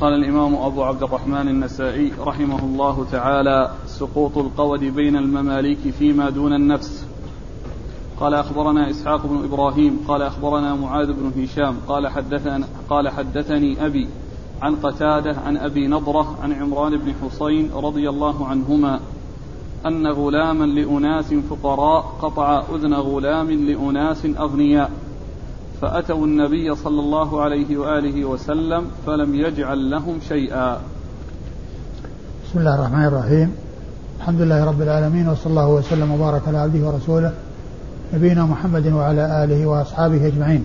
قال الإمام أبو عبد الرحمن النسائي رحمه الله تعالى سقوط القود بين المماليك فيما دون النفس. قال أخبرنا إسحاق بن إبراهيم قال أخبرنا معاذ بن هشام قال حدثنا قال حدثني أبي عن قتادة عن أبي نضرة عن عمران بن حصين رضي الله عنهما أن غلاما لأناس فقراء قطع أذن غلام لأناس أغنياء. فأتوا النبي صلى الله عليه وآله وسلم فلم يجعل لهم شيئا. بسم الله الرحمن الرحيم. الحمد لله رب العالمين وصلى الله وسلم وبارك على عبده ورسوله نبينا محمد وعلى آله وأصحابه أجمعين.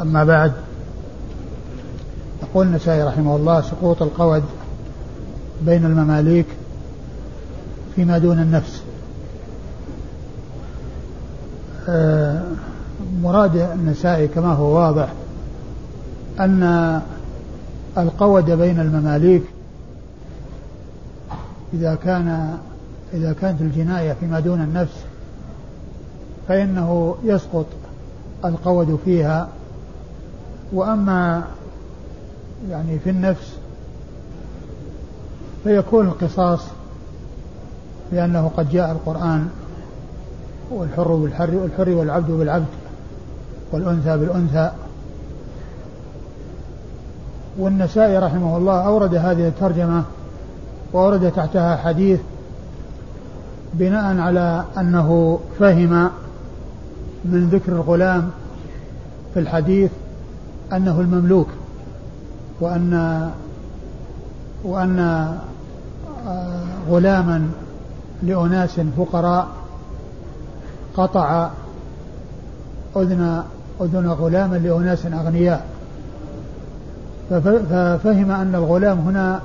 أما بعد يقول النسائي رحمه الله سقوط القود بين المماليك فيما دون النفس. آه، مراد النسائي كما هو واضح أن القود بين المماليك إذا كان إذا كانت الجناية فيما دون النفس فإنه يسقط القود فيها وأما يعني في النفس فيكون القصاص لأنه قد جاء القرآن والحر بالحر والحر والعبد بالعبد والأنثى بالأنثى. والنسائي رحمه الله أورد هذه الترجمة وأورد تحتها حديث بناء على أنه فهم من ذكر الغلام في الحديث أنه المملوك وأن وأن آه، غلاما لأناس فقراء قطع أذن أذن غلام لأناس أغنياء. ففهم أن الغلام هنا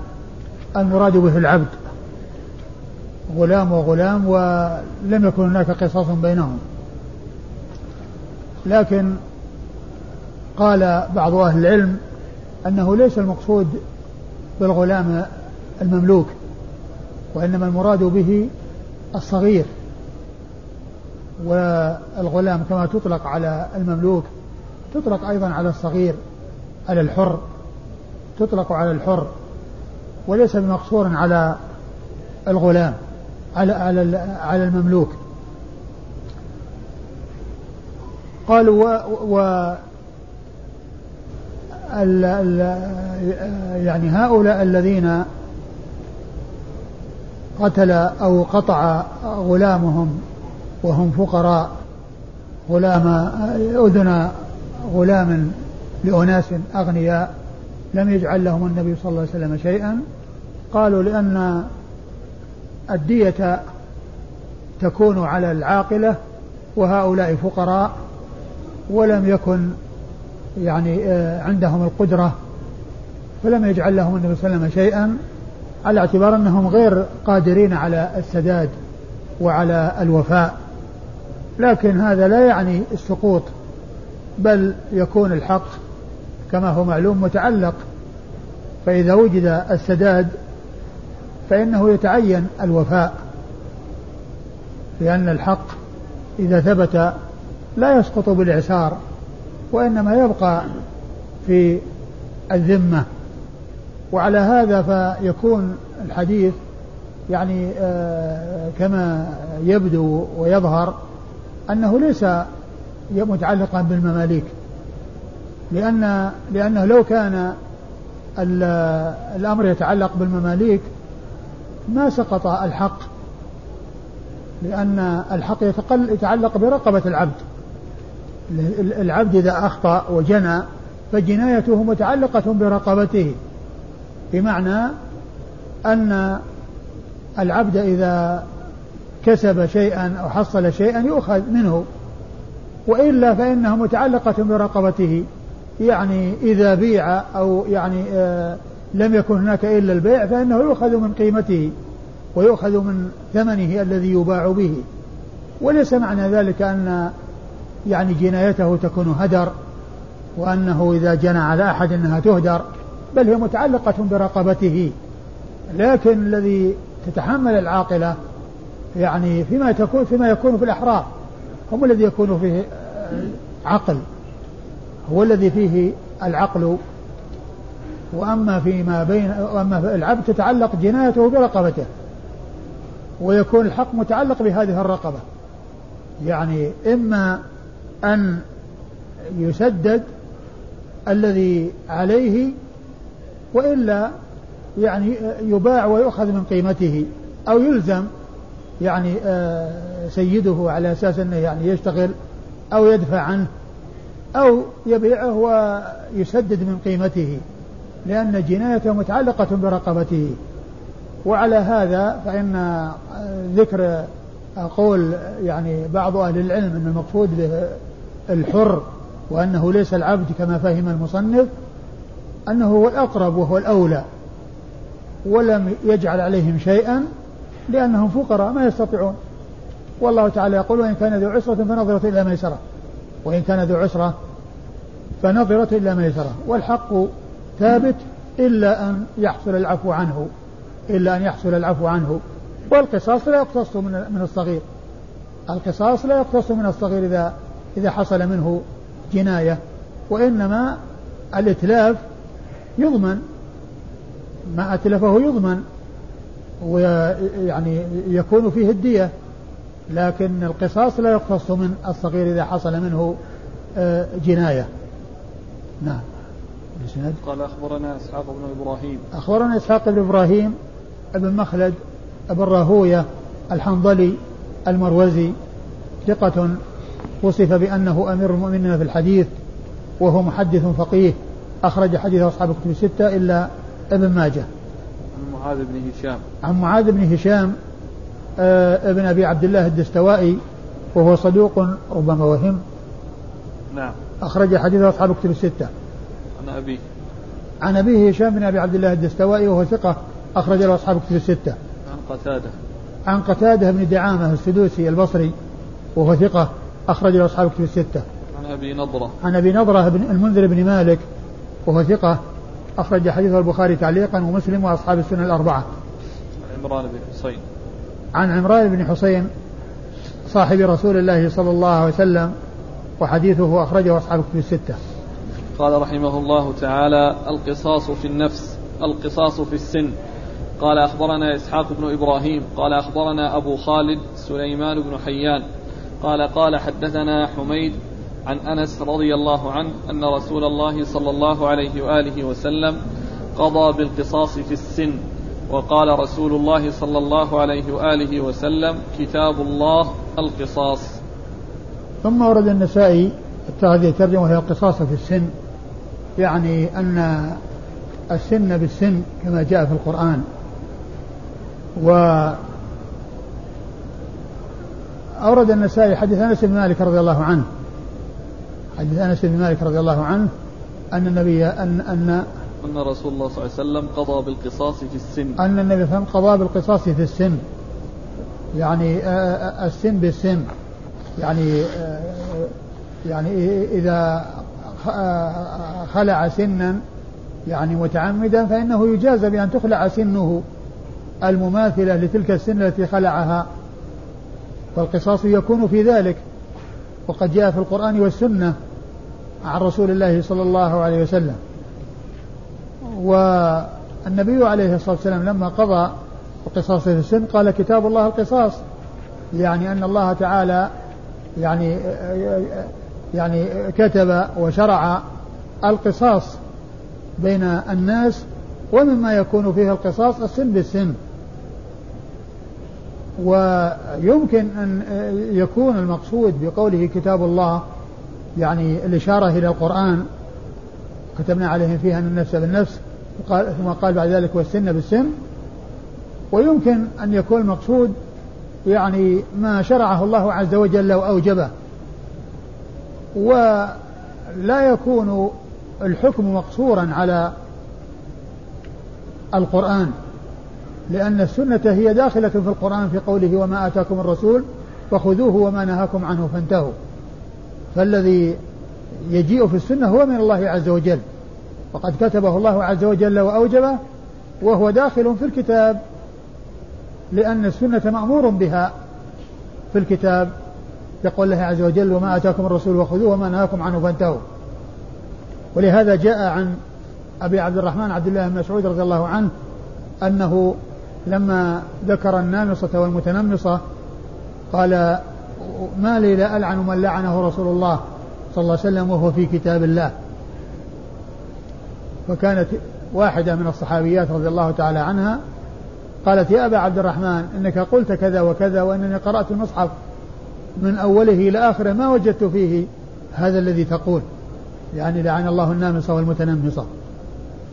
المراد به العبد. غلام وغلام ولم يكن هناك قصاص بينهم. لكن قال بعض أهل العلم أنه ليس المقصود بالغلام المملوك وإنما المراد به الصغير. والغلام كما تطلق على المملوك تطلق أيضا على الصغير على الحر تطلق على الحر وليس بمقصور على الغلام على على على المملوك. قالوا و, و ال ال يعني هؤلاء الذين قتل أو قطع غلامهم وهم فقراء غلام أذن غلام لأناس أغنياء لم يجعل لهم النبي صلى الله عليه وسلم شيئا. قالوا لأن الدية تكون على العاقلة وهؤلاء فقراء ولم يكن يعني آه، عندهم القدرة فلم يجعل لهم النبي صلى الله عليه وسلم شيئا على اعتبار أنهم غير قادرين على السداد وعلى الوفاء. لكن هذا لا يعني السقوط بل يكون الحق كما هو معلوم متعلق. فإذا وجد السداد فإنه يتعين الوفاء لأن الحق إذا ثبت لا يسقط بالإعسار وإنما يبقى في الذمة. وعلى هذا فيكون الحديث يعني آه كما يبدو ويظهر أنه ليس متعلقا بالمماليك لأن لأنه لو كان الأمر يتعلق بالمماليك ما سقط الحق لأن الحق يتعلق برقبة العبد. العبد إذا أخطأ وجنى فجنايته متعلقة برقبته بمعنى أن العبد إذا كسب شيئا أو حصل شيئا يؤخذ منه. وإلا فإنها متعلقة برقبته. يعني إذا بيع أو يعني آه لم يكن هناك إلا البيع فإنه يؤخذ من قيمته ويؤخذ من ثمنه الذي يباع به. وليس معنى ذلك أن يعني جنايته تكون هدر وأنه إذا جنى على أحد أنها تهدر بل هي متعلقة برقبته. لكن الذي تتحمل العاقلة يعني فيما تكون فيما يكون في الأحرار هم الذي يكون فيه عقل. هو الذي فيه العقل. وأما فيما بين وأما العبد تتعلق جنايته برقبته. ويكون الحق متعلق بهذه الرقبة. يعني إما أن يسدد الذي عليه وإلا يعني يباع ويؤخذ من قيمته أو يلزم يعني آه، سيده على أساس أنه يعني يشتغل أو يدفع عنه أو يبيعه ويسدد من قيمته لأن جنايته متعلقة برقبته. وعلى هذا فإن آه، ذكر قول يعني بعض أهل العلم أن المقصود به الحر وأنه ليس العبد كما فهم المصنف أنه هو الأقرب وهو الأولى ولم يجعل عليهم شيئا لأنهم فقراء ما يستطيعون. والله تعالى يقول وإن كان ذو عسرة فنظرة إلى ميسرة وإن كان ذو عسرة فنظرة إلى ميسرة والحق ثابت إلا أن يحصل العفو عنه إلا أن يحصل العفو عنه. والقصاص لا يقتص من الصغير. القصاص لا يقتص من الصغير إذا إذا حصل منه جناية وإنما الإتلاف يضمن ما أتلفه يضمن. ويعني يكون فيه الدية لكن القصاص لا يقتص من الصغير إذا حصل منه آه، جناية. نعم. قال أخبرنا إسحاق بن إبراهيم. أخبرنا إسحاق بن إبراهيم ابن مخلد ابن راهوية الحنظلي المروزي ثقة وصف بأنه أمير المؤمنين في الحديث وهو محدث فقيه أخرج حديث أصحاب الكتب الستة إلا ابن ماجه. معاذ بن هشام. عن معاذ بن هشام آه ابن أبي عبد الله الدستوائي وهو صدوق ربما وهم. نعم. أخرج حديث أصحاب الكتب الستة. عن أبيه. عن أبيه هشام بن أبي عبد الله الدستوائي وهو ثقة أخرج له أصحاب الكتب الستة. عن قتادة. عن قتادة بن دعامة السدوسي البصري وهو ثقة أخرج له أصحاب الكتب الستة. عن أبي نضرة. عن أبي نضرة بن المنذر بن مالك وهو ثقة أخرج حديث البخاري تعليقا ومسلم وأصحاب السنة الأربعة. عن عمران بن حسين. عن عمران بن حسين صاحب رسول الله صلى الله عليه وسلم وحديثه أخرجه أصحاب الكتب الستة. قال رحمه الله تعالى القصاص في النفس القصاص في السن. قال أخبرنا إسحاق بن إبراهيم. قال أخبرنا أبو خالد سليمان بن حيان. قال قال حدثنا حميد عن أنس رضي الله عنه أن رسول الله صلى الله عليه وآله وسلم قضى بالقصاص في السن وقال رسول الله صلى الله عليه وآله وسلم كتاب الله القصاص. ثم ورد النسائي هذه الترجمة وهي القصاص في السن يعني أن السن بالسن كما جاء في القرآن. و أورد النسائي حديث أنس بن مالك رضي الله عنه حديث أنس بن مالك رضي الله عنه أن النبي أن أن أن رسول الله صلى الله عليه وسلم قضى بالقصاص في السن. أن النبي صلى الله عليه وسلم قضى بالقصاص في السن. يعني آه، آه، السن بالسن. يعني آه، يعني إذا خلع سنا يعني متعمدا فإنه يجازى بأن تخلع سنه المماثلة لتلك السن التي خلعها. والقصاص يكون في ذلك. وقد جاء في القرآن والسنة. عن رسول الله صلى الله عليه وسلم. والنبي عليه الصلاة والسلام لما قضى القصاص في السن قال كتاب الله القصاص يعني أن الله تعالى يعني يعني كتب وشرع القصاص بين الناس ومما يكون فيه القصاص السن بالسن. ويمكن أن يكون المقصود بقوله كتاب الله يعني الإشارة إلى القرآن كتبنا عليهم فيها أن النفس بالنفس وقال ثم قال بعد ذلك والسن بالسن. ويمكن أن يكون المقصود يعني ما شرعه الله عز وجل وأوجبه. ولا يكون الحكم مقصورا على القرآن لأن السنة هي داخلة في القرآن في قوله وما آتاكم الرسول فخذوه وما نهاكم عنه فانتهوا. فالذي يجيء في السنة هو من الله عز وجل. وقد كتبه الله عز وجل وأوجبه وهو داخل في الكتاب لأن السنة مأمور بها في الكتاب. يقول الله عز وجل وما آتاكم الرسول وخذوه وما نهاكم عنه فانتهوا. ولهذا جاء عن أبي عبد الرحمن عبد الله بن مسعود رضي الله عنه أنه لما ذكر النامصة والمتنمصة قال ما لي لا ألعن من لعنه رسول الله صلى الله عليه وسلم وهو في كتاب الله. فكانت واحدة من الصحابيات رضي الله تعالى عنها قالت يا أبا عبد الرحمن إنك قلت كذا وكذا وإنني قرأت المصحف من أوله إلى آخره ما وجدت فيه هذا الذي تقول؟ يعني لعن الله النامصة والمتنمصة.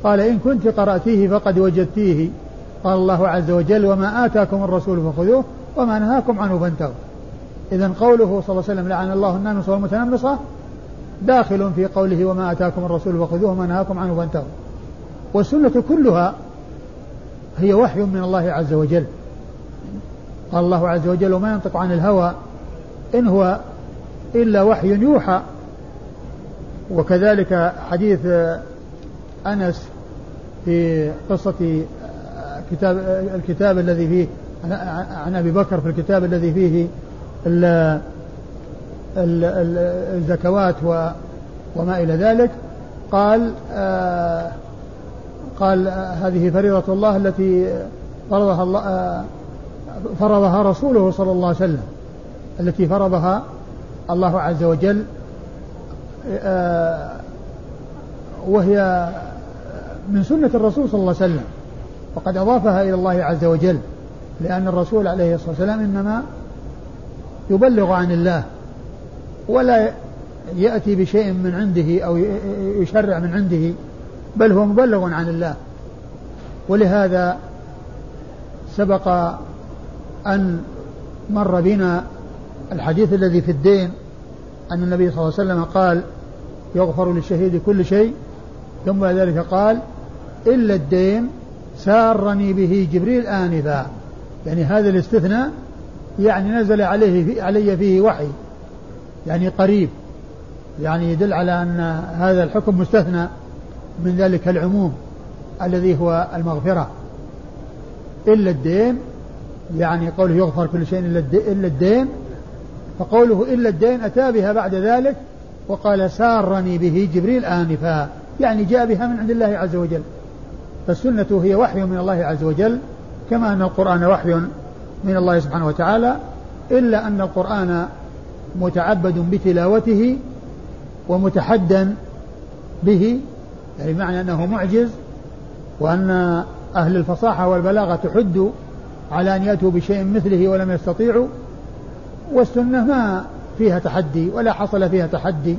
قال إن كنت قرأتيه فقد وجدتيه. قال الله عز وجل وما آتاكم الرسول فخذوه وما نهاكم عنه فانتهوا. إذا قوله صلى الله عليه وسلم لعن الله النامصة والمتنمصة داخل في قوله وما آتاكم الرسول فخذوه وما نهاكم عنه فانتهوا. والسنة كلها هي وحي من الله عز وجل. قال الله عز وجل وما ينطق عن الهوى إن هو إلا وحي يوحى. وكذلك حديث أنس في قصة كتاب الكتاب الذي فيه عن أبي بكر في الكتاب الذي فيه الزكوات وما إلى ذلك. قال آه قال هذه فريضة الله التي فرضها الله آه فرضها رسوله صلى الله عليه وسلم التي فرضها الله عز وجل آه وهي من سنة الرسول صلى الله عليه وسلم وقد أضافها إلى الله عز وجل لأن الرسول عليه الصلاة والسلام إنما يبلغ عن الله ولا يأتي بشيء من عنده أو يشرع من عنده بل هو مبلغ عن الله. ولهذا سبق أن مر بنا الحديث الذي في الدين أن النبي صلى الله عليه وسلم قال يغفر للشهيد كل شيء. ثم ذلك قال إلا الدين سارني به جبريل آنفا. يعني هذا الاستثناء يعني نزل عليه علي فيه وحي يعني قريب يعني يدل على أن هذا الحكم مستثنى من ذلك العموم الذي هو المغفرة. إلا الدين يعني قوله يغفر كل شيء إلا الدين فقوله إلا الدين أتى بها بعد ذلك وقال سارني به جبريل آنفا يعني جاء بها من عند الله عز وجل. فالسنة هي وحي من الله عز وجل كما أن القرآن وحي من الله سبحانه وتعالى إلا أن القرآن متعبد بتلاوته ومتحدا به يعني بمعنى أنه معجز وأن أهل الفصاحة والبلاغة تحد على أن يأتوا بشيء مثله ولم يستطيعوا والسنة ما فيها تحدي ولا حصل فيها تحدي.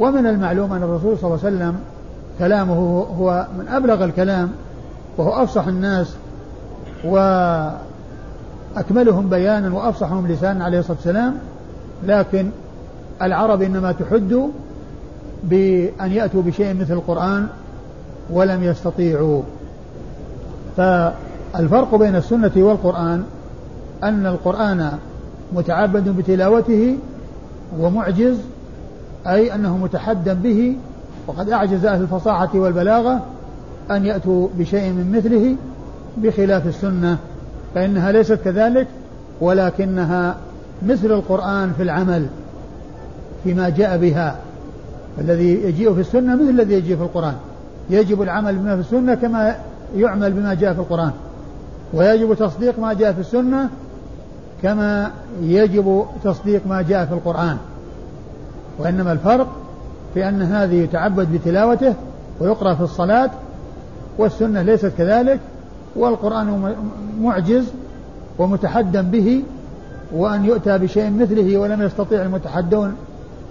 ومن المعلوم أن الرسول صلى الله عليه وسلم كلامه هو من أبلغ الكلام وهو أفصح الناس وأكملهم بيانا وأفصحهم لسانا عليه الصلاة والسلام. لكن العرب إنما تحد بأن يأتوا بشيء مثل القرآن ولم يستطيعوا. فالفرق بين السنة والقرآن أن القرآن متعبد بتلاوته ومعجز أي أنه متحدا به وقد أعجز أهل الفصاحة والبلاغة أن يأتوا بشيء من مثله بخلاف السنة. فإنها ليست كذلك ولكنها مثل القرآن في العمل فيما جاء بها الذي يجيء في السنة مثل الذي يجيء في القرآن. يجب العمل بما في السنة كما يعمل بما جاء في القرآن ويجب تصديق ما جاء في السنة كما يجب تصديق ما جاء في القرآن. وإنما الفرق في أن هذه يتعبد بتلاوته ويقرأ في الصلاة والسنة ليست كذلك والقرآن معجز ومتحدا به وأن يؤتى بشيء مثله ولم يستطيع المتحدون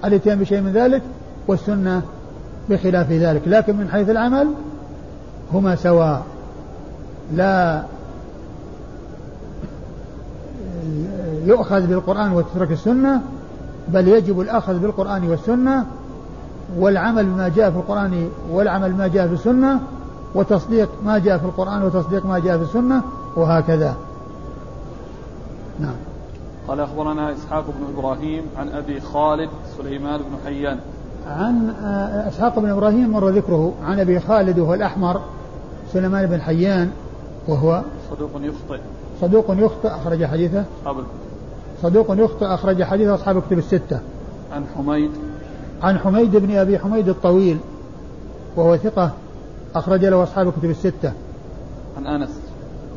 الاتيان بشيء من ذلك والسنة بخلاف ذلك. لكن من حيث العمل هما سواء لا يؤخذ بالقرآن وتترك السنة بل يجب الأخذ بالقرآن والسنة والعمل بما جاء في القرآن والعمل بما جاء في السنة وتصديق ما جاء في القرآن وتصديق ما جاء في السنة وهكذا. نعم. قال أخبرنا إسحاق بن إبراهيم عن أبي خالد سليمان بن حيان. عن آه، إسحاق بن إبراهيم مر ذكره عن أبي خالد وهو الأحمر سليمان بن حيان وهو صدوق يخطئ. صدوق يخطئ أخرج حديثه. أصحاب صدوق يخطئ أخرج حديثه أصحاب الكتب الستة. عن حميد. عن حميد بن أبي حميد الطويل وهو ثقة أخرج له أصحاب الكتب الستة. عن أنس.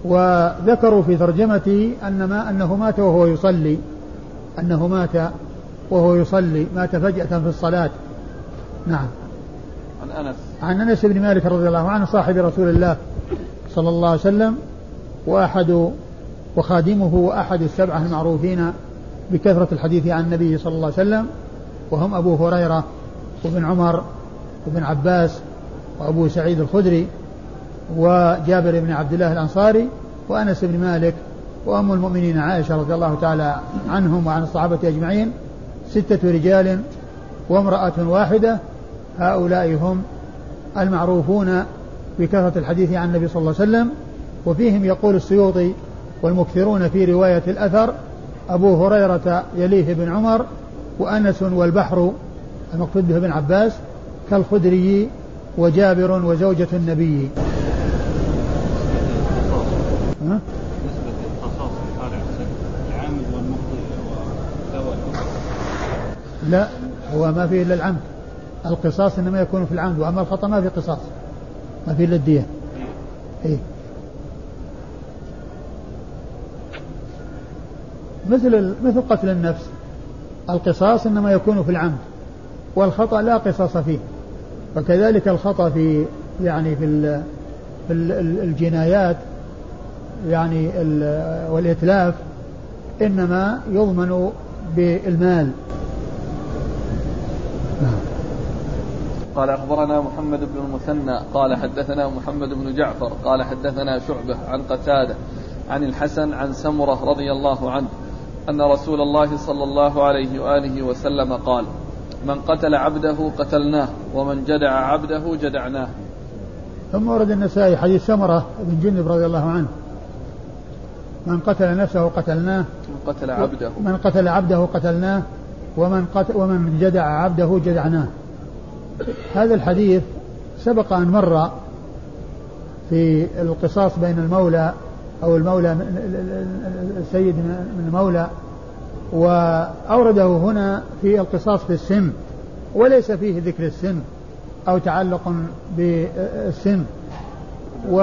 وذكروا في ترجمته أن ما أنه مات وهو يصلي. أنه مات وهو يصلي. مات فجأة في الصلاة. نعم. عن أنس. عن أنس بن مالك رضي الله عنه صاحب رسول الله صلى الله عليه وسلم وأحد وخادمه وأحد السبعة المعروفين بكثرة الحديث عن النبي صلى الله عليه وسلم وهم أبو هريرة وابن عمر وابن عباس وأبو سعيد الخدري وجابر بن عبد الله الأنصاري وأنس بن مالك وأم المؤمنين عائشة رضي الله تعالى عنهم وعن الصحابة أجمعين ستة رجال وامرأة واحدة هؤلاء هم المعروفون بكثرة الحديث عن النبي صلى الله عليه وسلم وفيهم يقول السيوطي والمكثرون في رواية الأثر أبو هريرة يليه بن عمر وأنس والبحر المقصود به ابن عباس كالخدري وجابر وزوجة النبي. ها؟ لا هو ما فيه إلا العمد. القصاص إنما يكون في العمد وأما الخطأ ما في قصاص ما فيه إلا الدية. إيه. مثل مثل قتل النفس. القصاص إنما يكون في العمد والخطأ لا قصاص فيه. فكذلك الخطأ في يعني في ال في الجنايات يعني والإتلاف إنما يضمن بالمال. قال أخبرنا محمد بن المثنى قال حدثنا محمد بن جعفر قال حدثنا شعبة عن قتادة عن الحسن عن سمرة رضي الله عنه أن رسول الله صلى الله عليه وآله وسلم قال من قتل عبده قتلناه ومن جدع عبده جدعناه. ثم ورد النسائي حديث سمرة بن جندب رضي الله عنه. من قتل نفسه قتلناه. من قتل عبده. من قتل عبده قتلناه ومن قتل ومن جدع عبده جدعناه. هذا الحديث سبق أن مر في القصاص بين المولى أو المولى السيد من المولى وأورده هنا في القصاص في السن وليس فيه ذكر السن أو تعلق بالسن. و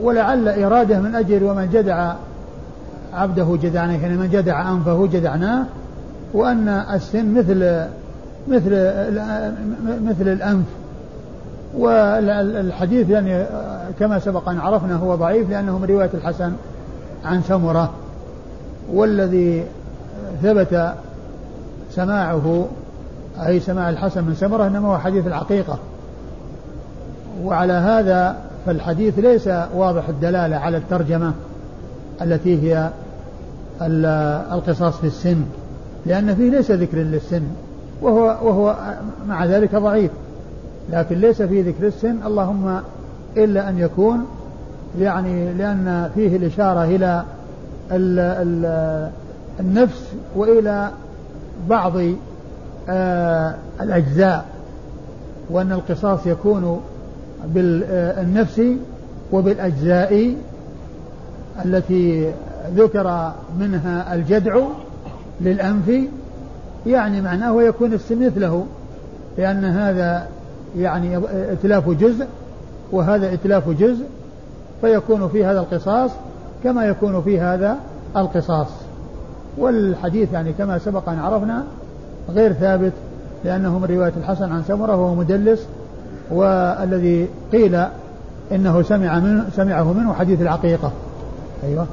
ولعل إرادة من أجل ومن جدع عبده جدعناه يعني من جدع أنفه جدعناه وأن السن مثل مثل مثل الأنف. والحديث يعني كما سبق أن عرفنا هو ضعيف لأنه من رواية الحسن عن سمرة. والذي ثبت سماعه أي سماع الحسن من سمرة إنما هو حديث العقيقة. وعلى هذا فالحديث ليس واضح الدلالة على الترجمة التي هي القصاص في السن لأن فيه ليس ذكر للسن وهو وهو مع ذلك ضعيف. لكن ليس في ذكر السن اللهم إلا أن يكون يعني لأن فيه الإشارة إلى النفس وإلى بعض آه الأجزاء وأن القصاص يكون بالنفس وبالأجزاء التي ذكر منها الجدع للأنف يعني معناه يكون السن مثله لأن هذا يعني إتلاف جزء وهذا إتلاف جزء فيكون في هذا القصاص كما يكون في هذا القصاص. والحديث يعني كما سبق أن عرفنا غير ثابت لأنه من رواية الحسن عن سمرة وهو مدلس والذي قيل إنه سمع منه سمعه منه حديث العقيقة. أيوه.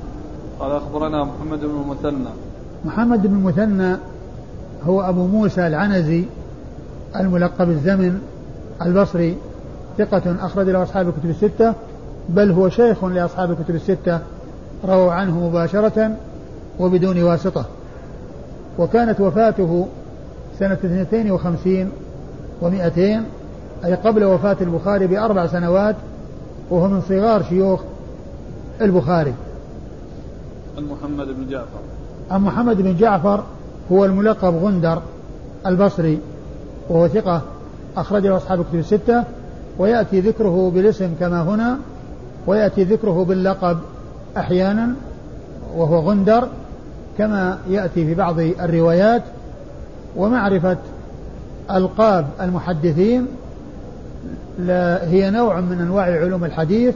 قال أخبرنا محمد بن المثنى. محمد بن المثنى هو أبو موسى العنزي الملقب الزمن البصري ثقة أخرج له أصحاب الكتب الستة بل هو شيخ لأصحاب الكتب الستة. رووا عنه مباشرة وبدون واسطة. وكانت وفاته سنة 52 ومائتين أي قبل وفاة البخاري بأربع سنوات وهو من صغار شيوخ البخاري. عن محمد بن جعفر. عن محمد بن جعفر هو الملقب غندر البصري وهو ثقة أخرجه أصحاب الكتب الستة ويأتي ذكره بالاسم كما هنا ويأتي ذكره باللقب أحيانا وهو غندر كما يأتي في بعض الروايات ومعرفة ألقاب المحدثين هي نوع من أنواع علوم الحديث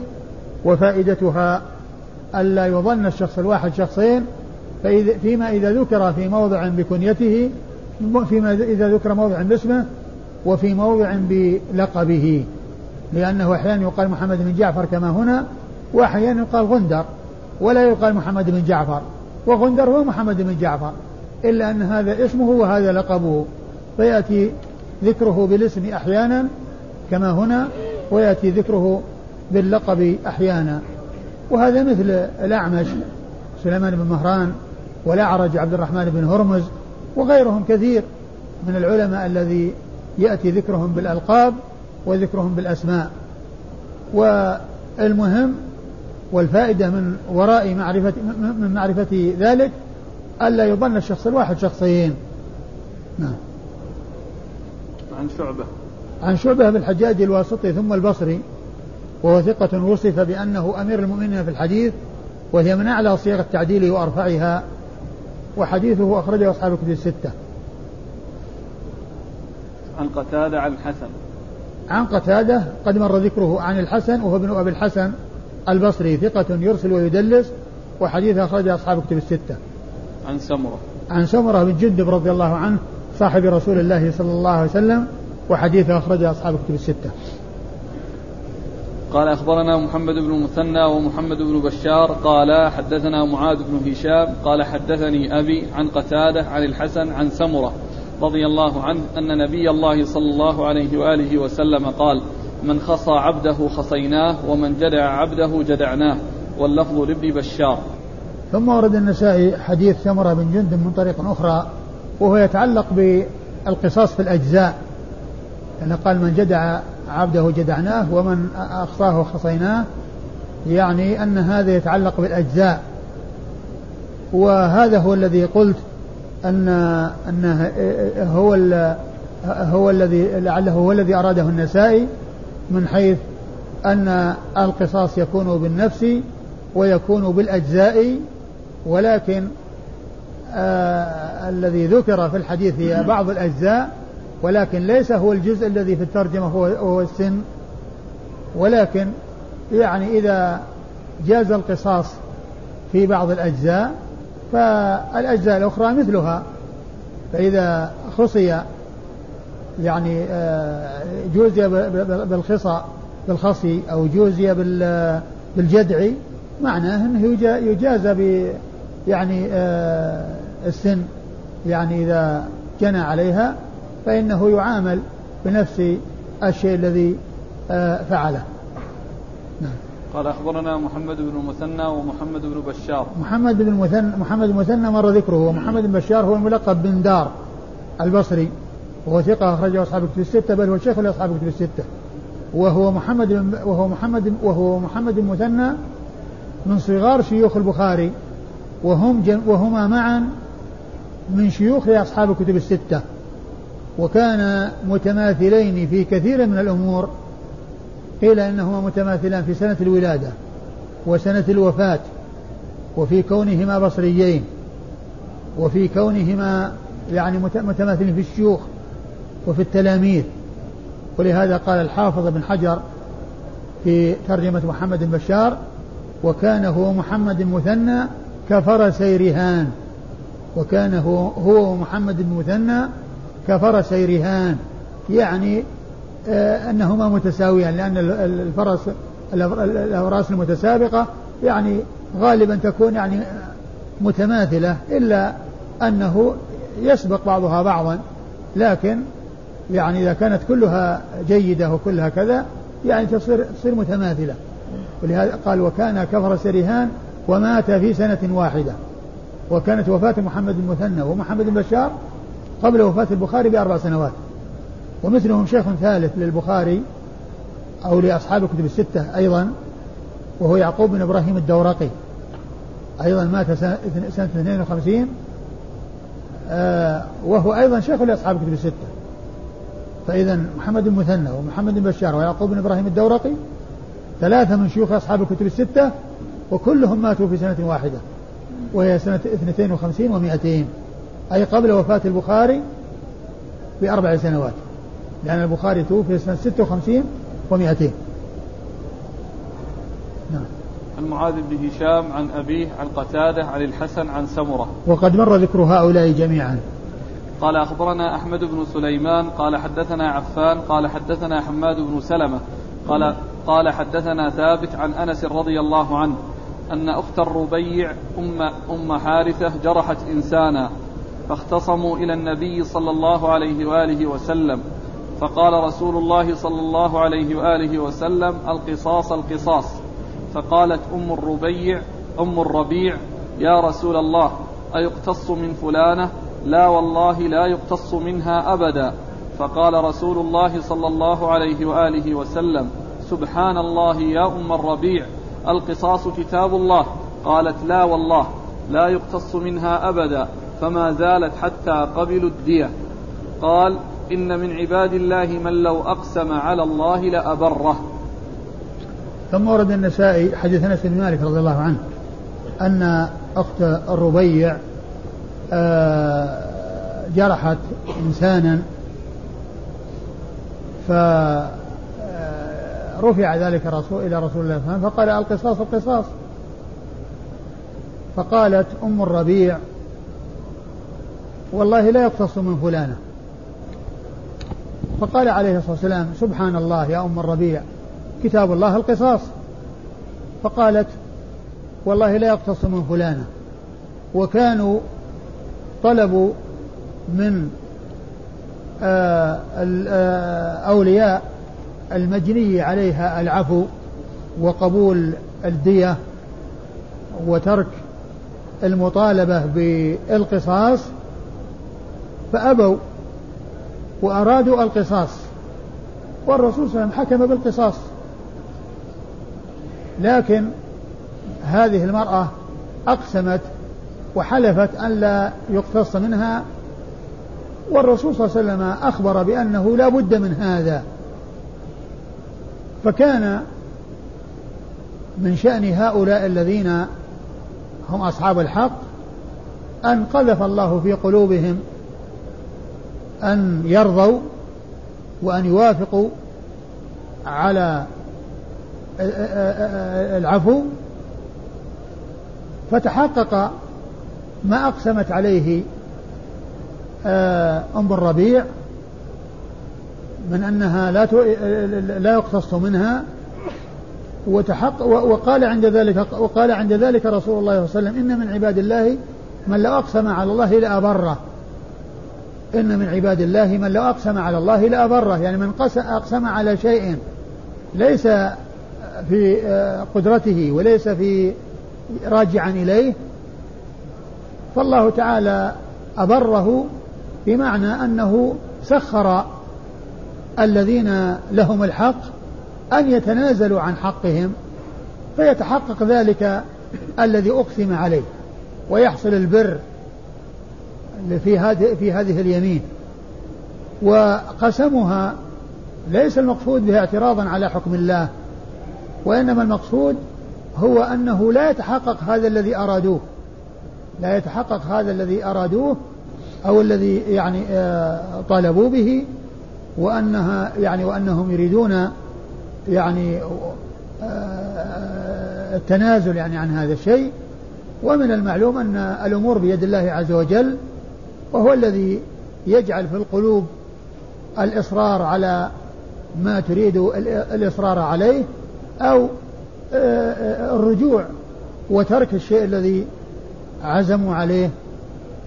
وفائدتها ألا يظن الشخص الواحد شخصين فيما إذا ذكر في موضع بكنيته فيما إذا ذكر موضع باسمه وفي موضع بلقبه لأنه أحيانا يقال محمد بن جعفر كما هنا وأحيانا يقال غندر. ولا يقال محمد بن جعفر وغندر هو محمد بن جعفر إلا أن هذا اسمه وهذا لقبه. فيأتي ذكره بالاسم أحيانا كما هنا ويأتي ذكره باللقب أحيانا. وهذا مثل الأعمش سليمان بن مهران والأعرج عبد الرحمن بن هرمز وغيرهم كثير من العلماء الذي يأتي ذكرهم بالألقاب وذكرهم بالأسماء. والمهم والفائدة من وراء معرفة من معرفة ذلك ألا يظن الشخص الواحد شخصين. نعم. عن شعبة. عن شعبة بالحجاج الواسطي ثم البصري وهو ثقة وصف بأنه أمير المؤمنين في الحديث وهي من أعلى صيغ التعديل وأرفعها وحديثه أخرجه أصحاب الكتب الستة. عن قتادة عن الحسن عن قتادة قد مر ذكره عن الحسن وهو ابن أبي الحسن البصري ثقة يرسل ويدلس وحديثه أخرجه أصحاب الكتب الستة. عن سمرة. عن سمرة بن جندب رضي الله عنه صاحب رسول الله صلى الله عليه وسلم وحديثه أخرجه أصحاب الكتب الستة. قال أخبرنا محمد بن مثنى ومحمد بن بشار قال حدثنا معاذ بن هشام قال حدثني أبي عن قتادة عن الحسن عن سمرة رضي الله عنه أن نبي الله صلى الله عليه وآله وسلم قال من خصى عبده خصيناه ومن جدع عبده جدعناه. واللفظ لابن بشار. ثم ورد النسائي حديث سمرة بن جندب من طريق أخرى وهو يتعلق بالقصاص في الأجزاء. لأنه قال من جدع عبده جدعناه ومن أخصاه خصيناه يعني أن هذا يتعلق بالأجزاء. وهذا هو الذي قلت أن أنه هو هو الذي لعله هو الذي أراده النسائي. من حيث أن القصاص يكون بالنفس ويكون بالأجزاء ولكن آه الذي ذكر في الحديث هي بعض الأجزاء ولكن ليس هو الجزء الذي في الترجمة هو, هو السن. ولكن يعني إذا جاز القصاص في بعض الأجزاء فالأجزاء الأخرى مثلها. فإذا خصي يعني آه، جوزي بالخصى بالخصي أو جوزي بالجدع معناه أنه يجاز ب يعني آه، السن. يعني إذا جنى عليها فإنه يعامل بنفس الشيء الذي آه، فعله. نعم. قال أخبرنا محمد بن المثنى ومحمد بن بشار. محمد بن المثنى محمد المثنى مر ذكره ومحمد بن بشار هو الملقب بن دار البصري. وهو ثقة أخرجه أصحاب الكتب الستة بل هو شيخ لأصحاب الكتب الستة. وهو محمد وهو محمد وهو محمد مثنى من صغار شيوخ البخاري. وهم وهما معا من شيوخ أصحاب الكتب الستة. وكان متماثلين في كثير من الأمور قيل إنهما متماثلان في سنة الولادة وسنة الوفاة وفي كونهما بصريين وفي كونهما يعني متماثلين في الشيوخ. وفي التلاميذ. ولهذا قال الحافظ بن حجر في ترجمة محمد بن بشار وكان هو محمد مثنى كفرسي رهان وكان هو هو محمد بن مثنى كفرسي رهان يعني آه أنهما متساويان لأن الفرس الأوراس المتسابقة يعني غالبا تكون يعني متماثلة إلا أنه يسبق بعضها بعضا لكن يعني إذا كانت كلها جيدة وكلها كذا يعني تصير تصير متماثلة. ولهذا قال وكان كفر رهان ومات في سنة واحدة. وكانت وفاة محمد المثنى ومحمد بشار قبل وفاة البخاري بأربع سنوات. ومثلهم شيخ ثالث للبخاري أو لأصحاب الكتب الستة أيضا وهو يعقوب بن إبراهيم الدورقي. أيضا مات سنة 52 آه وهو أيضا شيخ لأصحاب الكتب الستة. فإذا محمد بن مثنى ومحمد بن بشار ويعقوب بن إبراهيم الدورقي ثلاثة من شيوخ أصحاب الكتب الستة وكلهم ماتوا في سنة واحدة وهي سنة 52 و200 أي قبل وفاة البخاري بأربع سنوات لأن البخاري توفي سنة 56 ومئتين نعم. عن معاذ بن هشام عن أبيه عن قتادة عن الحسن عن سمرة. وقد مر ذكر هؤلاء جميعا. قال أخبرنا أحمد بن سليمان قال حدثنا عفان قال حدثنا حماد بن سلمة قال قال حدثنا ثابت عن أنس رضي الله عنه أن أخت الربيع أم, أم حارثة جرحت إنسانا فاختصموا إلى النبي صلى الله عليه وآله وسلم فقال رسول الله صلى الله عليه وآله وسلم القصاص القصاص. فقالت أم الربيع أم الربيع يا رسول الله أيقتص من فلانة؟ لا والله لا يقتص منها أبدا. فقال رسول الله صلى الله عليه وآله وسلم سبحان الله يا أم الربيع القصاص كتاب الله. قالت لا والله لا يقتص منها أبدا فما زالت حتى قبلوا الدية. قال إن من عباد الله من لو أقسم على الله لأبره. ثم ورد النسائي حديث أنس بن مالك رضي الله عنه أن أخت الربيع جرحت إنسانا فرفع ذلك رسول إلى رسول الله صلى الله عليه وسلم فقال القصاص القصاص. فقالت أم الربيع والله لا يقتص من فلانة. فقال عليه الصلاة والسلام سبحان الله يا أم الربيع كتاب الله القصاص. فقالت والله لا يقتص من فلانة. وكانوا طلبوا من آه، آه، أولياء المجني عليها العفو وقبول الدية وترك المطالبة بالقصاص فأبوا وأرادوا القصاص والرسول صلى الله عليه وسلم حكم بالقصاص. لكن هذه المرأة أقسمت وحلفت أن لا يقتص منها والرسول صلى الله عليه وسلم أخبر بأنه لا بد من هذا. فكان من شأن هؤلاء الذين هم أصحاب الحق أن قذف الله في قلوبهم أن يرضوا وأن يوافقوا على العفو. فتحقق ما أقسمت عليه آه، أم الربيع من أنها لا لا يقتص منها وتحق وقال عند ذلك وقال عند ذلك رسول الله صلى الله عليه وسلم إن من عباد الله من لو أقسم على الله لأبره. إن من عباد الله من لو أقسم على الله لأبره. يعني من أقسم على شيء ليس في آه، قدرته وليس في راجعا إليه فالله تعالى أبره بمعنى أنه سخر الذين لهم الحق أن يتنازلوا عن حقهم فيتحقق ذلك الذي أقسم عليه ويحصل البر في هذه في هذه اليمين. وقسمها ليس المقصود بها اعتراضا على حكم الله وإنما المقصود هو أنه لا يتحقق هذا الذي أرادوه. لا يتحقق هذا الذي أرادوه أو الذي يعني آه، طالبوا به وأنها يعني وأنهم يريدون يعني آه، التنازل يعني عن هذا الشيء. ومن المعلوم أن الأمور بيد الله عز وجل وهو الذي يجعل في القلوب الإصرار على ما تريد الإصرار عليه أو آه، آه، الرجوع وترك الشيء الذي عزموا عليه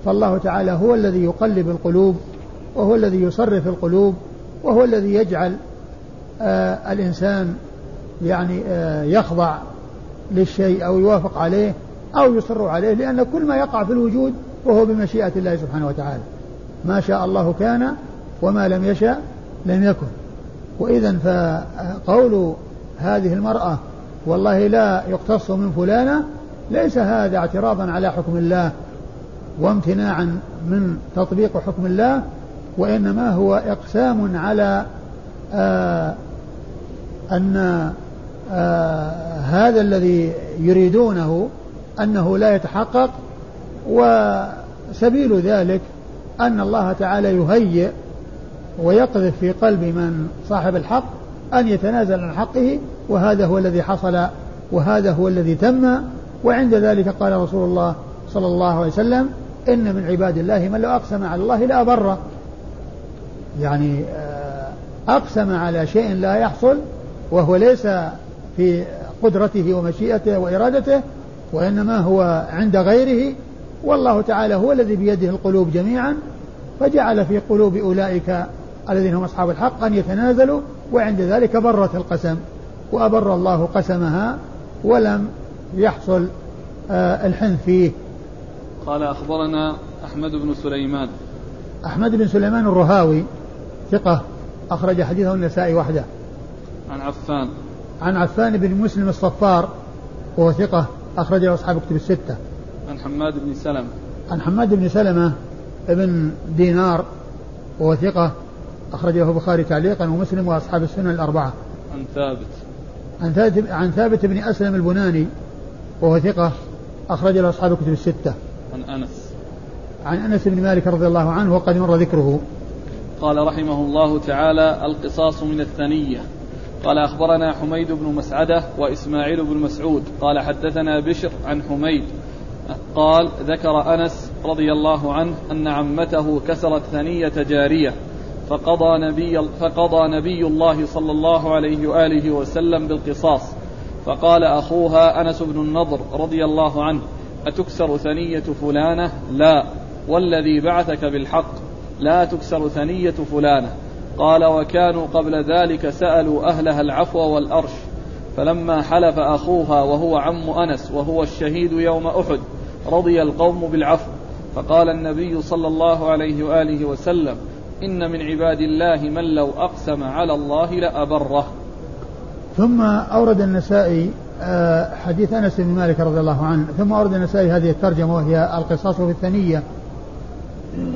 فالله تعالى هو الذي يقلب القلوب وهو الذي يصرف القلوب وهو الذي يجعل آه، الإنسان يعني يخضع للشيء أو يوافق عليه أو يصر عليه لأن كل ما يقع في الوجود وهو بمشيئة الله سبحانه وتعالى. ما شاء الله كان وما لم يشأ لم يكن. وإذا فقول هذه المرأة والله لا يقتص من فلانة ليس هذا اعتراضا على حكم الله وامتناعا من تطبيق حكم الله وإنما هو إقسام على آه أن آه هذا الذي يريدونه أنه لا يتحقق وسبيل ذلك أن الله تعالى يهيئ ويقذف في قلب من صاحب الحق أن يتنازل عن حقه وهذا هو الذي حصل وهذا هو الذي تم وعند ذلك قال رسول الله صلى الله عليه وسلم إن من عباد الله من لو أقسم على الله لا بره يعني آه، أقسم على شيء لا يحصل وهو ليس في قدرته ومشيئته وإرادته وإنما هو عند غيره. والله تعالى هو الذي بيده القلوب جميعا فجعل في قلوب أولئك الذين هم أصحاب الحق أن يتنازلوا وعند ذلك برت القسم وأبر الله قسمها ولم يحصل آه، الحنث فيه. قال أخبرنا أحمد بن سليمان. أحمد بن سليمان الرهاوي ثقة أخرج حديثه النسائي وحده. عن عفان. عن عفان بن مسلم الصفار وهو ثقة أخرجه أصحاب كتب الستة. عن حماد بن سلمة. عن حماد بن سلمة ابن دينار وهو ثقة أخرجه البخاري تعليقا ومسلم وأصحاب السنن الأربعة. عن ثابت. عن ثابت عن ثابت بن أسلم البناني وهو ثقة أخرج له أصحاب الكتب الستة. عن أنس. عن أنس بن مالك رضي الله عنه وقد مر ذكره. قال رحمه الله تعالى القصاص من الثنية. قال أخبرنا حميد بن مسعدة وإسماعيل بن مسعود قال حدثنا بشر عن حميد قال ذكر أنس رضي الله عنه أن عمته كسرت ثنية جارية فقضى نبي فقضى نبي الله صلى الله عليه وآله وسلم بالقصاص فقال أخوها أنس بن النضر رضي الله عنه أتكسر ثنية فلانة؟ لا. والذي بعثك بالحق لا تكسر ثنية فلانة. قال وكانوا قبل ذلك سألوا أهلها العفو والأرش. فلما حلف أخوها وهو عم أنس وهو الشهيد يوم أحد رضي القوم بالعفو. فقال النبي صلى الله عليه وآله وسلم إن من عباد الله من لو أقسم على الله لأبره. ثم أورد النسائي آه، حديث أنس بن مالك رضي الله عنه. ثم أورد النسائي هذه الترجمة وهي القصاص في الثنية.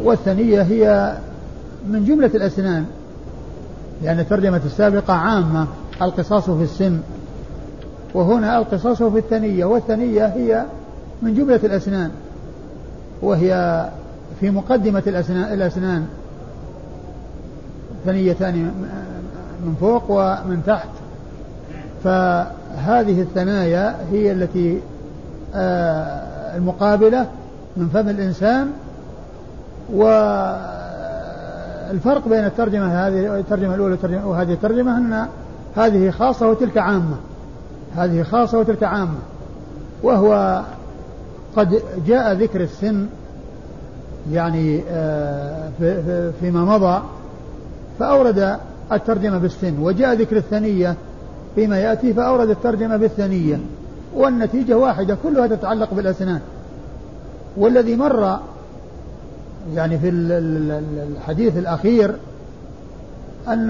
والثنية هي من جملة الأسنان لأن الترجمة السابقة عامة القصاص في السن وهنا القصاص في الثنية والثنية هي من جملة الأسنان وهي في مقدمة الأسنان, الأسنان ثنيتان من فوق ومن تحت. فهذه الثنايا هي التي آه، المقابلة من فم الإنسان والفرق بين الترجمة هذه الترجمة الأولى وهذه الترجمة أن هذه خاصة وتلك عامة. هذه خاصة وتلك عامة. وهو قد جاء ذكر السن يعني آه، فيما مضى فأورد الترجمة بالسن. وجاء ذكر الثنية فيما يأتي فأورد الترجمة بالثنية والنتيجة واحدة كلها تتعلق بالأسنان. والذي مر يعني في الحديث الأخير أن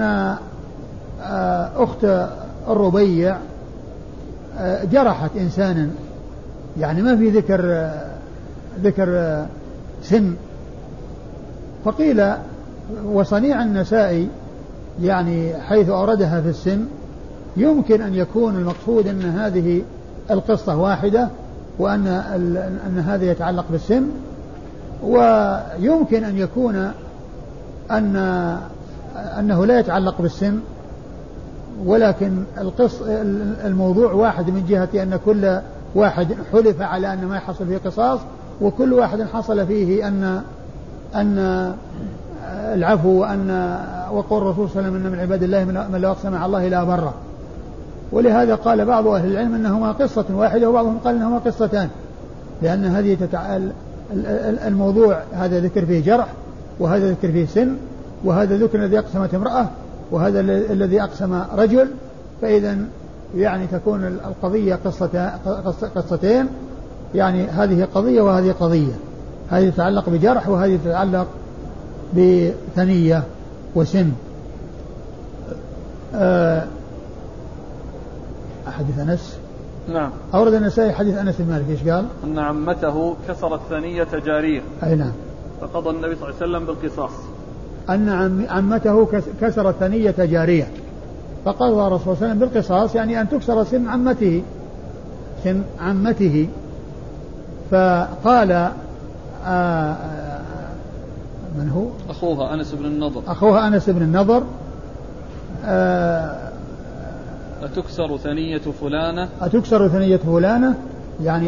آه، أخت الربيع آه، جرحت إنسانا. يعني ما في ذكر آه، ذكر سن فقيل وصنيع النسائي يعني حيث أوردها في السن يمكن أن يكون المقصود أن هذه القصة واحدة وأن أن هذا يتعلق بالسن ويمكن أن يكون أن أنه لا يتعلق بالسن ولكن القص الموضوع واحد من جهة أن كل واحد حلف على أن ما يحصل فيه قصاص وكل واحد حصل فيه أن أن العفو وأن وقول الرسول صلى الله عليه وسلم إن من عباد الله من لو أقسم على الله لا بره ولهذا قال بعض أهل العلم أنهما قصة واحدة وبعضهم قال أنهما قصتان. لأن هذه تتع... الموضوع هذا ذكر فيه جرح وهذا ذكر فيه سن وهذا ذكر الذي أقسمت امرأة وهذا الذي أقسم رجل. فإذا يعني تكون القضية قصة قصتين. يعني هذه قضية وهذه قضية. هذه تتعلق بجرح وهذه تتعلق بثنية وسن. أه حديث أنس؟ نعم. أورد النسائي حديث أنس بن مالك إيش قال؟ أن عمته كسرت ثنية جارية أي نعم. فقضى النبي صلى الله عليه وسلم بالقصاص. أن عمته كسرت ثنية جارية فقضى الرسول صلى الله عليه وسلم بالقصاص يعني أن تكسر سن عمته. سن عمته. فقال آه من هو؟ أخوها أنس بن النضر. أخوها أنس بن النضر. آه أتكسر ثنية فلانة؟ أتكسر ثنية فلانة؟ يعني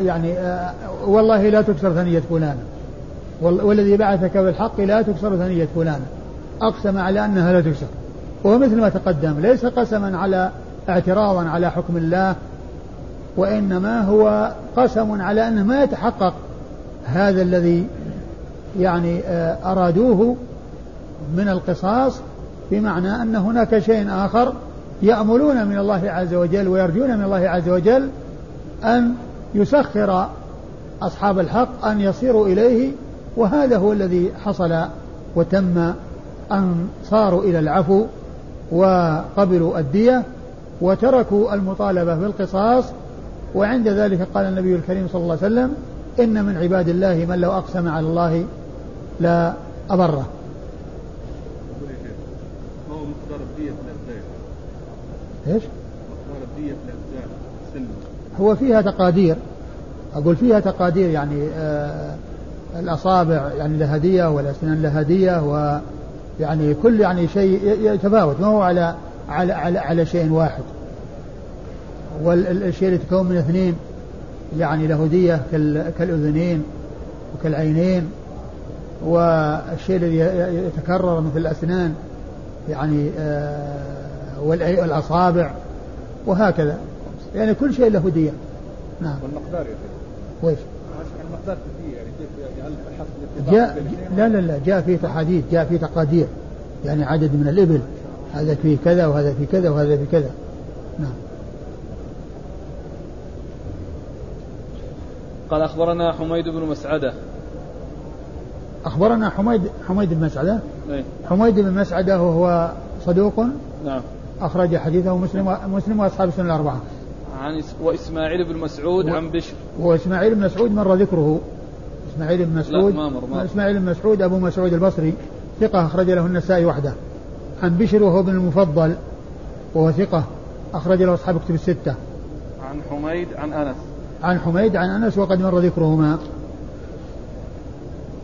يعني والله لا تكسر ثنية فلانة. والذي بعثك بالحق لا تكسر ثنية فلانة. أقسم على أنها لا تكسر. وهو مثل ما تقدم ليس قسما على اعتراضا على حكم الله وإنما هو قسم على أنه ما يتحقق. هذا الذي يعني أرادوه من القصاص بمعنى أن هناك شيء آخر يأملون من الله عز وجل ويرجون من الله عز وجل أن يسخر أصحاب الحق أن يصيروا إليه وهذا هو الذي حصل وتم أن صاروا إلى العفو وقبلوا الدية وتركوا المطالبة بالقصاص. وعند ذلك قال النبي الكريم صلى الله عليه وسلم إن من عباد الله من لو أقسم على الله لا أبره إيش؟ هو فيها تقادير. أقول فيها تقادير يعني آه الأصابع يعني لها دية والأسنان لها دية ويعني كل يعني شيء يتفاوت. ما هو على على على, على شيء واحد. والشيء اللي يتكون من اثنين يعني له دية كالأذنين وكالعينين. والشيء الذي يتكرر مثل الأسنان يعني آه والأصابع وهكذا. يعني كل شيء له دية. نعم. والمقدار يا شيخ. ويش؟ المقدار في الدية يعني كيف يعني هل جاء لا لا لا جاء في تحاديث جاء في تقادير يعني عدد من الإبل. هذا فيه كذا وهذا في كذا وهذا في كذا. نعم. قال أخبرنا حميد بن مسعدة. أخبرنا حميد حميد بن مسعدة؟ أي. حميد بن مسعدة وهو صدوق؟ نعم. أخرج حديثه مسلم مسلم وأصحاب السنة الأربعة. عن وإسماعيل بن مسعود و... عن بشر. وإسماعيل بن مسعود مر ذكره. إسماعيل بن مسعود لا ما مر ما إسماعيل بن مسعود أبو مسعود البصري ثقة أخرج له النسائي وحده. عن بشر وهو ابن المفضل وهو ثقة أخرج له أصحاب كتب الستة. عن حميد عن أنس. عن حميد عن أنس وقد مر ذكرهما.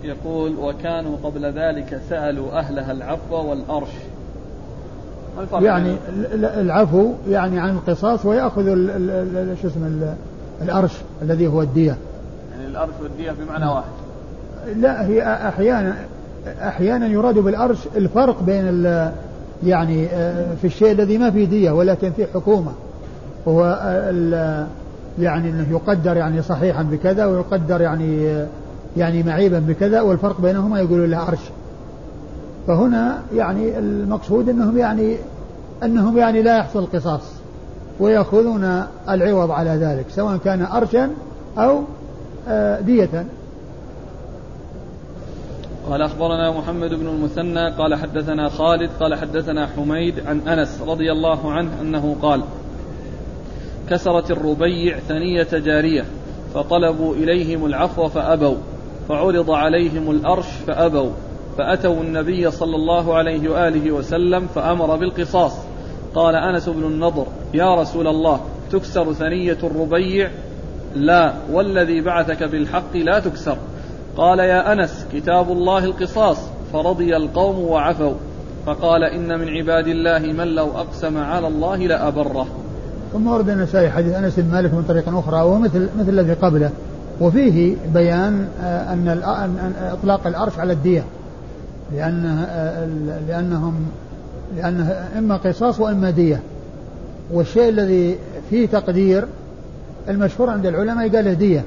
يقول وكانوا قبل ذلك سألوا أهلها العفو والأرش يعني العفو يعني عن القصاص ويأخذ شو اسمه الأرش الذي هو الدية. يعني الأرش والدية بمعنى واحد. لا هي أحيانا أحيانا يراد بالأرش الفرق بين يعني آه، في الشيء الذي ما فيه دية ولكن فيه حكومة. هو يعني إنه يقدر يعني صحيحا بكذا ويقدر يعني يعني معيبا بكذا والفرق بينهما يقولون له عرش فهنا يعني المقصود انهم يعني انهم يعني لا يحصل القصاص ويأخذون العوض على ذلك سواء كان أرشا أو آه، دية. قال أخبرنا محمد بن المثنى قال حدثنا خالد قال حدثنا حميد عن أنس رضي الله عنه أنه قال كسرت الربيع ثنية جارية فطلبوا إليهم العفو فأبوا فعرض عليهم الأرش فأبوا فأتوا النبي صلى الله عليه وآله وسلم فأمر بالقصاص. قال أنس بن النضر يا رسول الله تكسر ثنية الربيع؟ لا والذي بعثك بالحق لا تكسر. قال يا أنس كتاب الله القصاص. فرضي القوم وعفوا. فقال إن من عباد الله من لو أقسم على الله لأبره. ثم ورد النسائي حديث أنس بن مالك من طريق أخرى ومثل مثل الذي قبله. وفيه بيان آه، أن إطلاق الأرش على الدية. لأنه لأنهم لأنه إما قصاص وإما دية. والشيء الذي فيه تقدير المشهور عند العلماء قال له دية.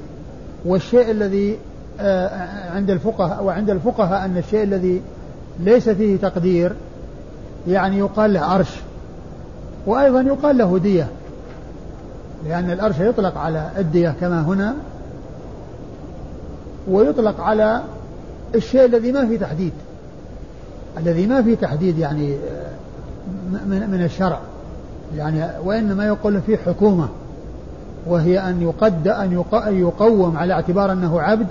والشيء الذي آه، عند الفقهاء وعند الفقهاء أن الشيء الذي ليس فيه تقدير يعني يقال له عرش. وأيضا يقال له دية. لأن الأرش يطلق على الدية كما هنا ويطلق على الشيء الذي ما فيه تحديد. الذي ما فيه تحديد يعني آه، من, من الشرع. يعني وإنما يقول فيه حكومة وهي أن يقد أن يقوم على اعتبار أنه عبد.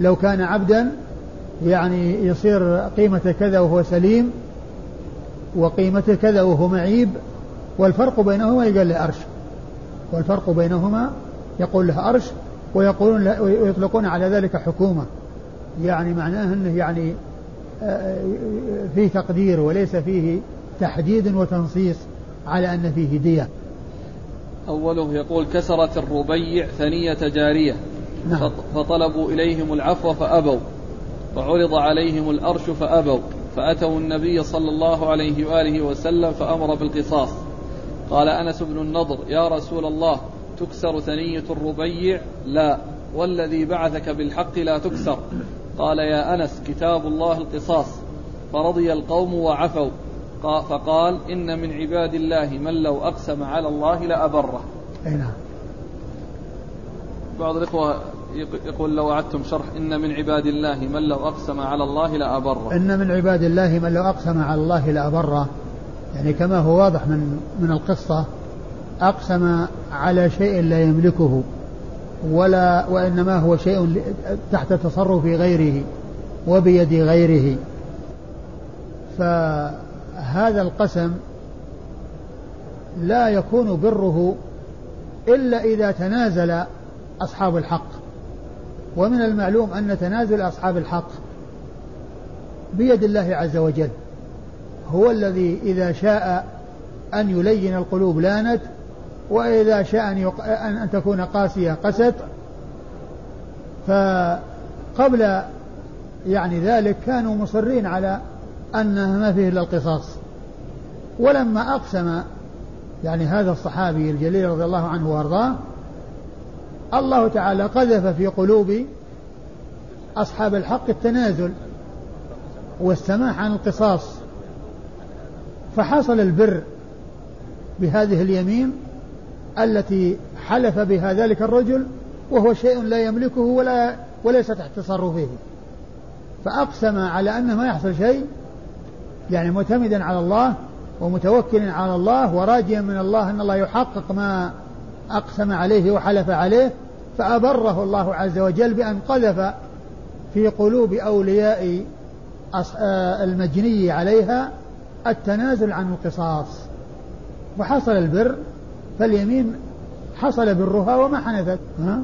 لو كان عبدا يعني يصير قيمة كذا وهو سليم وقيمته كذا وهو معيب. والفرق بينهما يقال له أرش. والفرق بينهما يقول له أرش ويقولون ويطلقون على ذلك حكومة. يعني معناه أنه يعني فيه تقدير وليس فيه تحديد وتنصيص على أن فيه دية. أوله يقول كسرت الربيع ثنية جارية. نعم. فطلبوا إليهم العفو فأبوا. وعرض عليهم الأرش فأبوا. فأتوا النبي صلى الله عليه وآله وسلم فأمر بالقصاص. قال أنس بن النضر يا رسول الله تكسر ثنية الربيع؟ لا. والذي بعثك بالحق لا تكسر. قال يا أنس كتاب الله القصاص. فرضي القوم وعفوا. فقال إن من عباد الله من لو أقسم على الله لأبره. أي نعم بعض الإخوة يقول لو أعدتم شرح إن من عباد الله من لو أقسم على الله لأبره. إن من عباد الله من لو أقسم على الله لأبره. يعني كما هو واضح من من القصة أقسم على شيء لا يملكه. ولا وإنما هو شيء تحت تصرف غيره وبيد غيره. فهذا القسم لا يكون بره إلا إذا تنازل أصحاب الحق. ومن المعلوم أن تنازل أصحاب الحق بيد الله عز وجل. هو الذي إذا شاء أن يلين القلوب لانت وإذا شاء أن, يق... أن تكون قاسية قست فقبل يعني ذلك كانوا مصرين على أن ما فيه إلا القصاص. ولما أقسم يعني هذا الصحابي الجليل رضي الله عنه وأرضاه الله تعالى قذف في قلوب أصحاب الحق التنازل والسماح عن القصاص فحصل البر بهذه اليمين التي حلف بها ذلك الرجل وهو شيء لا يملكه ولا وليس تحت تصرفه. فأقسم على أنه ما يحصل شيء يعني معتمدا على الله ومتوكلا على الله وراجيا من الله أن الله يحقق ما أقسم عليه وحلف عليه فأبره الله عز وجل بأن قذف في قلوب أولياء آه، المجني عليها التنازل عن القصاص. وحصل البر فاليمين حصل برها وما حنثت. ها؟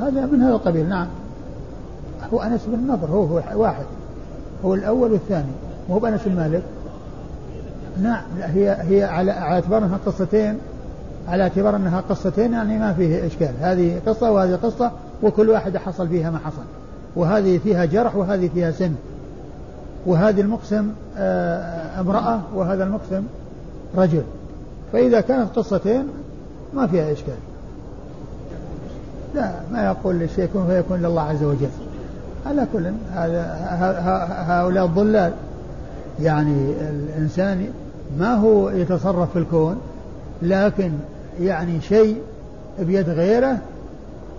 هذا من هذا القبيل نعم. هو أنس بن النضر هو, هو واحد. هو الأول والثاني. مو بأنس بن مالك. نعم هي هي على اعتبار أنها قصتين على اعتبار أنها قصتين يعني ما فيه إشكال. هذه قصة وهذه قصة وكل واحدة حصل فيها ما حصل. وهذه فيها جرح وهذه فيها سن. وهذه المقسم آه، امرأة وهذا المقسم رجل. فإذا كانت قصتين ما فيها إشكال. لا ما يقول الشيء يكون فيكون لله عز وجل. على كل هؤلاء الضلال. يعني الإنسان ما هو يتصرف في الكون لكن يعني شيء بيد غيره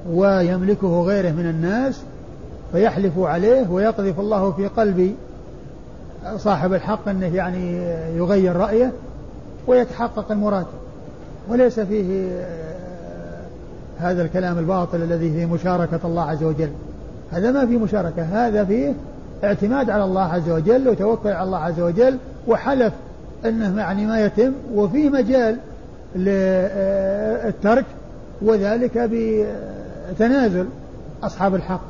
ويملكه غيره من الناس فيحلف عليه ويقذف الله في قلب صاحب الحق إنه يعني يغير رأيه. ويتحقق المراد. وليس فيه آه، هذا الكلام الباطل الذي فيه مشاركة الله عز وجل. هذا ما فيه مشاركة هذا فيه اعتماد على الله عز وجل وتوكل على الله عز وجل وحلف أنه يعني ما يتم وفي مجال للترك وذلك بتنازل أصحاب الحق.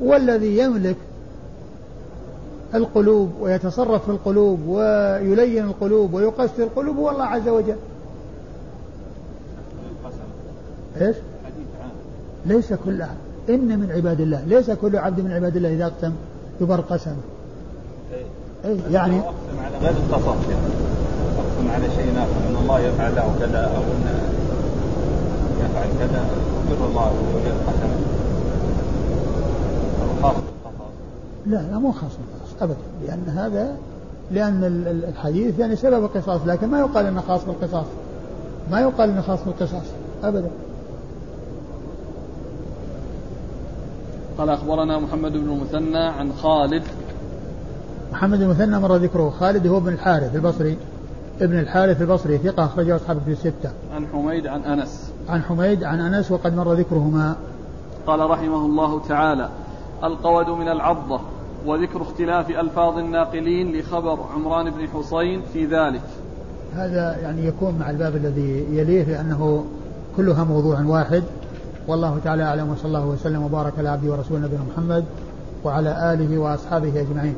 والذي يملك القلوب ويتصرف في القلوب ويلين القلوب ويقسي القلوب هو الله عز وجل. إيش؟ ليس كل إن من عباد الله ليس كل عبد من عباد الله إذا أقسم يبر قسم. إيه يعني أقسم على غير التصرف أقسم على شيء آخر أن الله يفعل له كذا أو أن يفعل كذا يبر الله وجل قسم خاص لا لا مو خاص بالقصاص ابدا لأن هذا لأن الحديث يعني سبب القصاص لكن ما يقال إنه خاص بالقصاص ما يقال إنه خاص بالقصاص ابدا قال أخبرنا محمد بن المثنى عن خالد محمد بن المثنى مر ذكره خالد هو ابن الحارث البصري ابن الحارث البصري ثقة أخرجه أصحاب في الستة. عن حميد عن أنس. عن حميد عن أنس وقد مر ذكرهما. قال رحمه الله تعالى: القود من العضة وذكر اختلاف ألفاظ الناقلين لخبر عمران بن حصين في ذلك. هذا يعني يكون مع الباب الذي يليه لأنه كلها موضوع واحد. والله تعالى أعلم وصلى الله وسلم وبارك على عبده ورسوله نبينا محمد وعلى آله وأصحابه أجمعين.